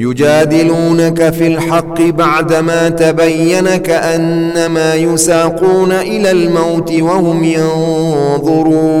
يجادلونك في الحق بعدما تبين كأنما يساقون إلى الموت وهم ينظرون.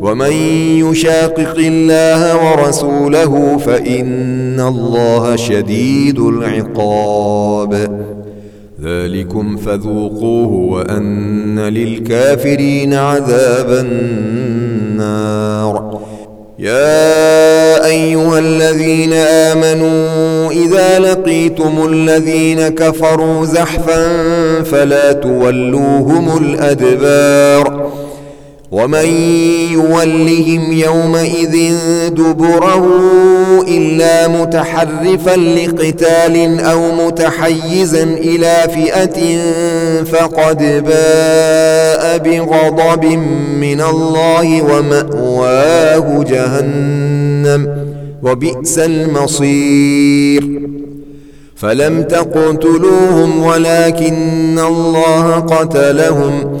ومن يشاقق الله ورسوله فإن الله شديد العقاب. ذلكم فذوقوه وأن للكافرين عذاب النار. يا أيها الذين آمنوا إذا لقيتم الذين كفروا زحفا فلا تولوهم الأدبار. ومن يولهم يومئذ دبره إلا متحرفا لقتال أو متحيزا إلى فئة فقد باء بغضب من الله ومأواه جهنم وبئس المصير فلم تقتلوهم ولكن الله قتلهم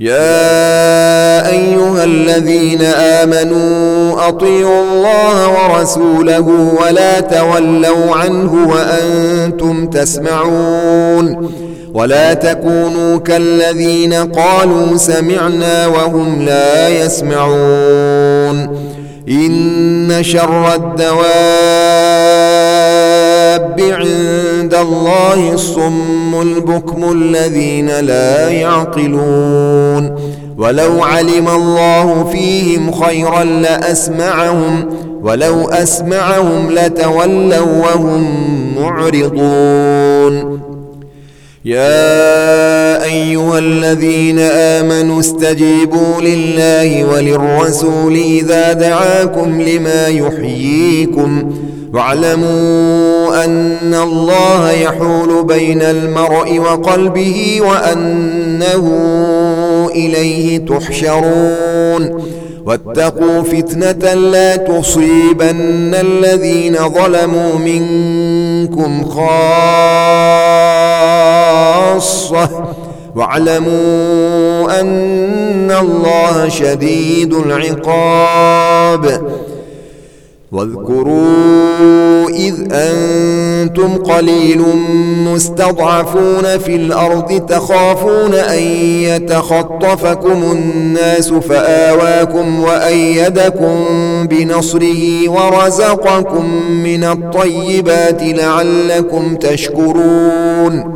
يا أيها الذين آمنوا أطيعوا الله ورسوله ولا تولوا عنه وأنتم تسمعون ولا تكونوا كالذين قالوا سمعنا وهم لا يسمعون إن شر الدواب الله الصم البكم الذين لا يعقلون. ولو علم الله فيهم خيرا لأسمعهم ولو أسمعهم لتولوا وهم معرضون. يا أيها الذين آمنوا استجيبوا لله وللرسول إذا دعاكم لما يحييكم. واعلموا أن الله يحول بين المرء وقلبه وأنه إليه تحشرون. واتقوا فتنة لا تصيبن الذين ظلموا منكم خاصة. واعلموا أن الله شديد العقاب. واذكروا إذ أنتم قليل مستضعفون في الأرض تخافون أن يتخطفكم الناس فآواكم وأيدكم بنصره ورزقكم من الطيبات لعلكم تشكرون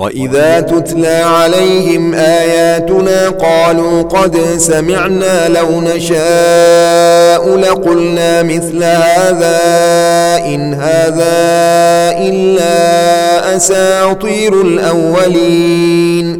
وإذا تتلى عليهم آياتنا قالوا قد سمعنا لو نشاء لقلنا مثل هذا إن هذا إلا أساطير الأولين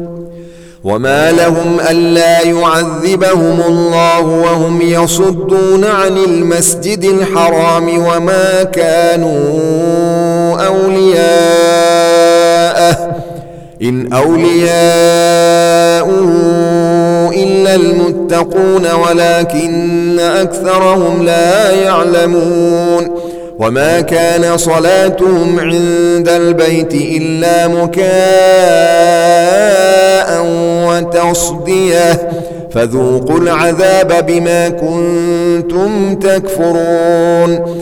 وما لهم ألا يعذبهم الله وهم يصدون عن المسجد الحرام وما كانوا أولياءه إن أولياؤه إلا المتقون ولكن أكثرهم لا يعلمون وما كان صلاتهم عند البيت إلا مكاء وتصديه فذوقوا العذاب بما كنتم تكفرون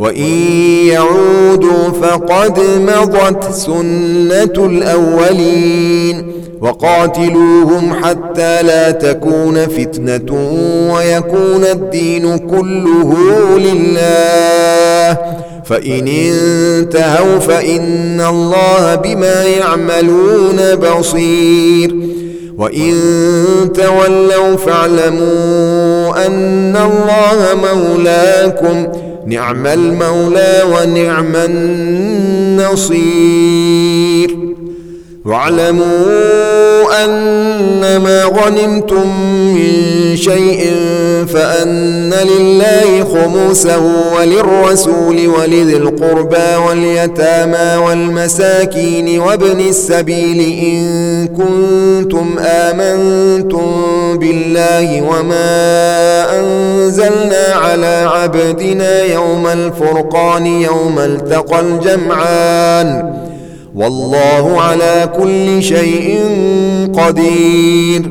وإن يعودوا فقد مضت سنة الأولين وقاتلوهم حتى لا تكون فتنة ويكون الدين كله لله. فإن انتهوا فإن الله بما يعملون بصير. وإن تولوا فاعلموا أن الله مولاكم نعم المولى ونعم النصير. واعلموا أنما غنمتم من شيء فأن لله خمسه وللرسول ولذي القربى واليتامى والمساكين وابن السبيل إن كنتم آمنتم بالله وما أنزلنا على عبدنا يوم الفرقان يوم التقى الجمعان والله على كل شيء قدير.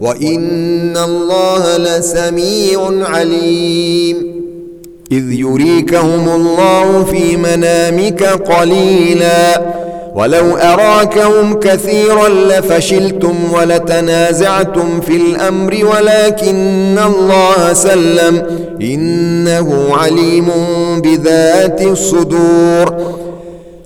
وإن الله لسميع عليم إذ يريكهم الله في منامك قليلا ولو أراكهم كثيرا لفشلتم ولتنازعتم في الأمر ولكن الله سلم إنه عليم بذات الصدور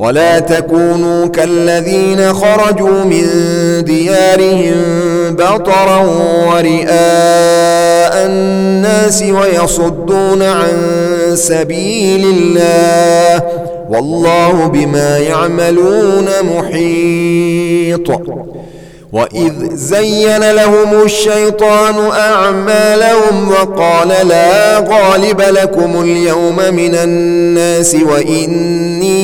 ولا تكونوا كالذين خرجوا من ديارهم بطرا ورئاء الناس ويصدون عن سبيل الله والله بما يعملون محيط. وإذ زين لهم الشيطان أعمالهم وقال لا غالب لكم اليوم من الناس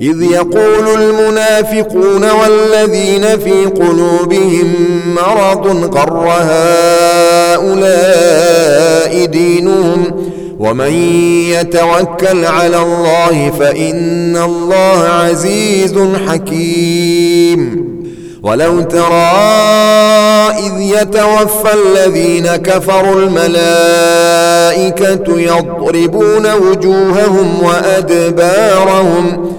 إذ يقول المنافقون والذين في قلوبهم مرض قر هؤلاء دينهم ومن يتوكل على الله فإن الله عزيز حكيم. ولو ترى إذ يتوفى الذين كفروا الملائكة يضربون وجوههم وأدبارهم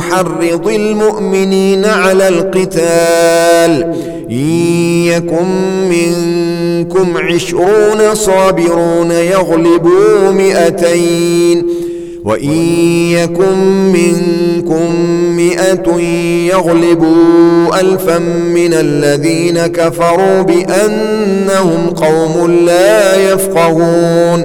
حرض المؤمنين على القتال. إن يكن منكم عشرون صابرون يغلبوا مئتين. وإن يكن منكم مئة يغلبوا ألفا من الذين كفروا بأنهم قوم لا يفقهون.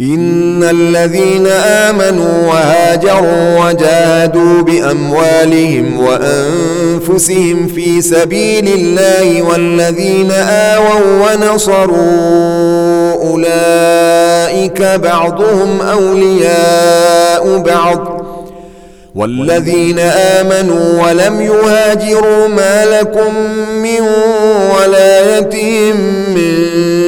إن الذين آمنوا وهاجروا وجاهدوا بأموالهم وأنفسهم في سبيل الله والذين آووا ونصروا أولئك بعضهم أولياء بعض والذين آمنوا ولم يهاجروا ما لكم من ولايتهم من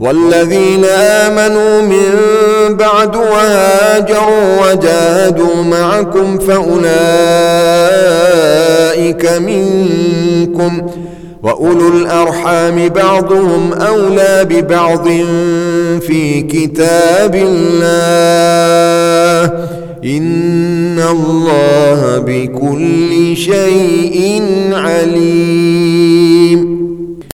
والذين آمنوا من بعد وهاجروا وجاهدوا معكم فأولئك منكم وأولو الأرحام بعضهم أولى ببعض في كتاب الله. إن الله بكل شيء عليم.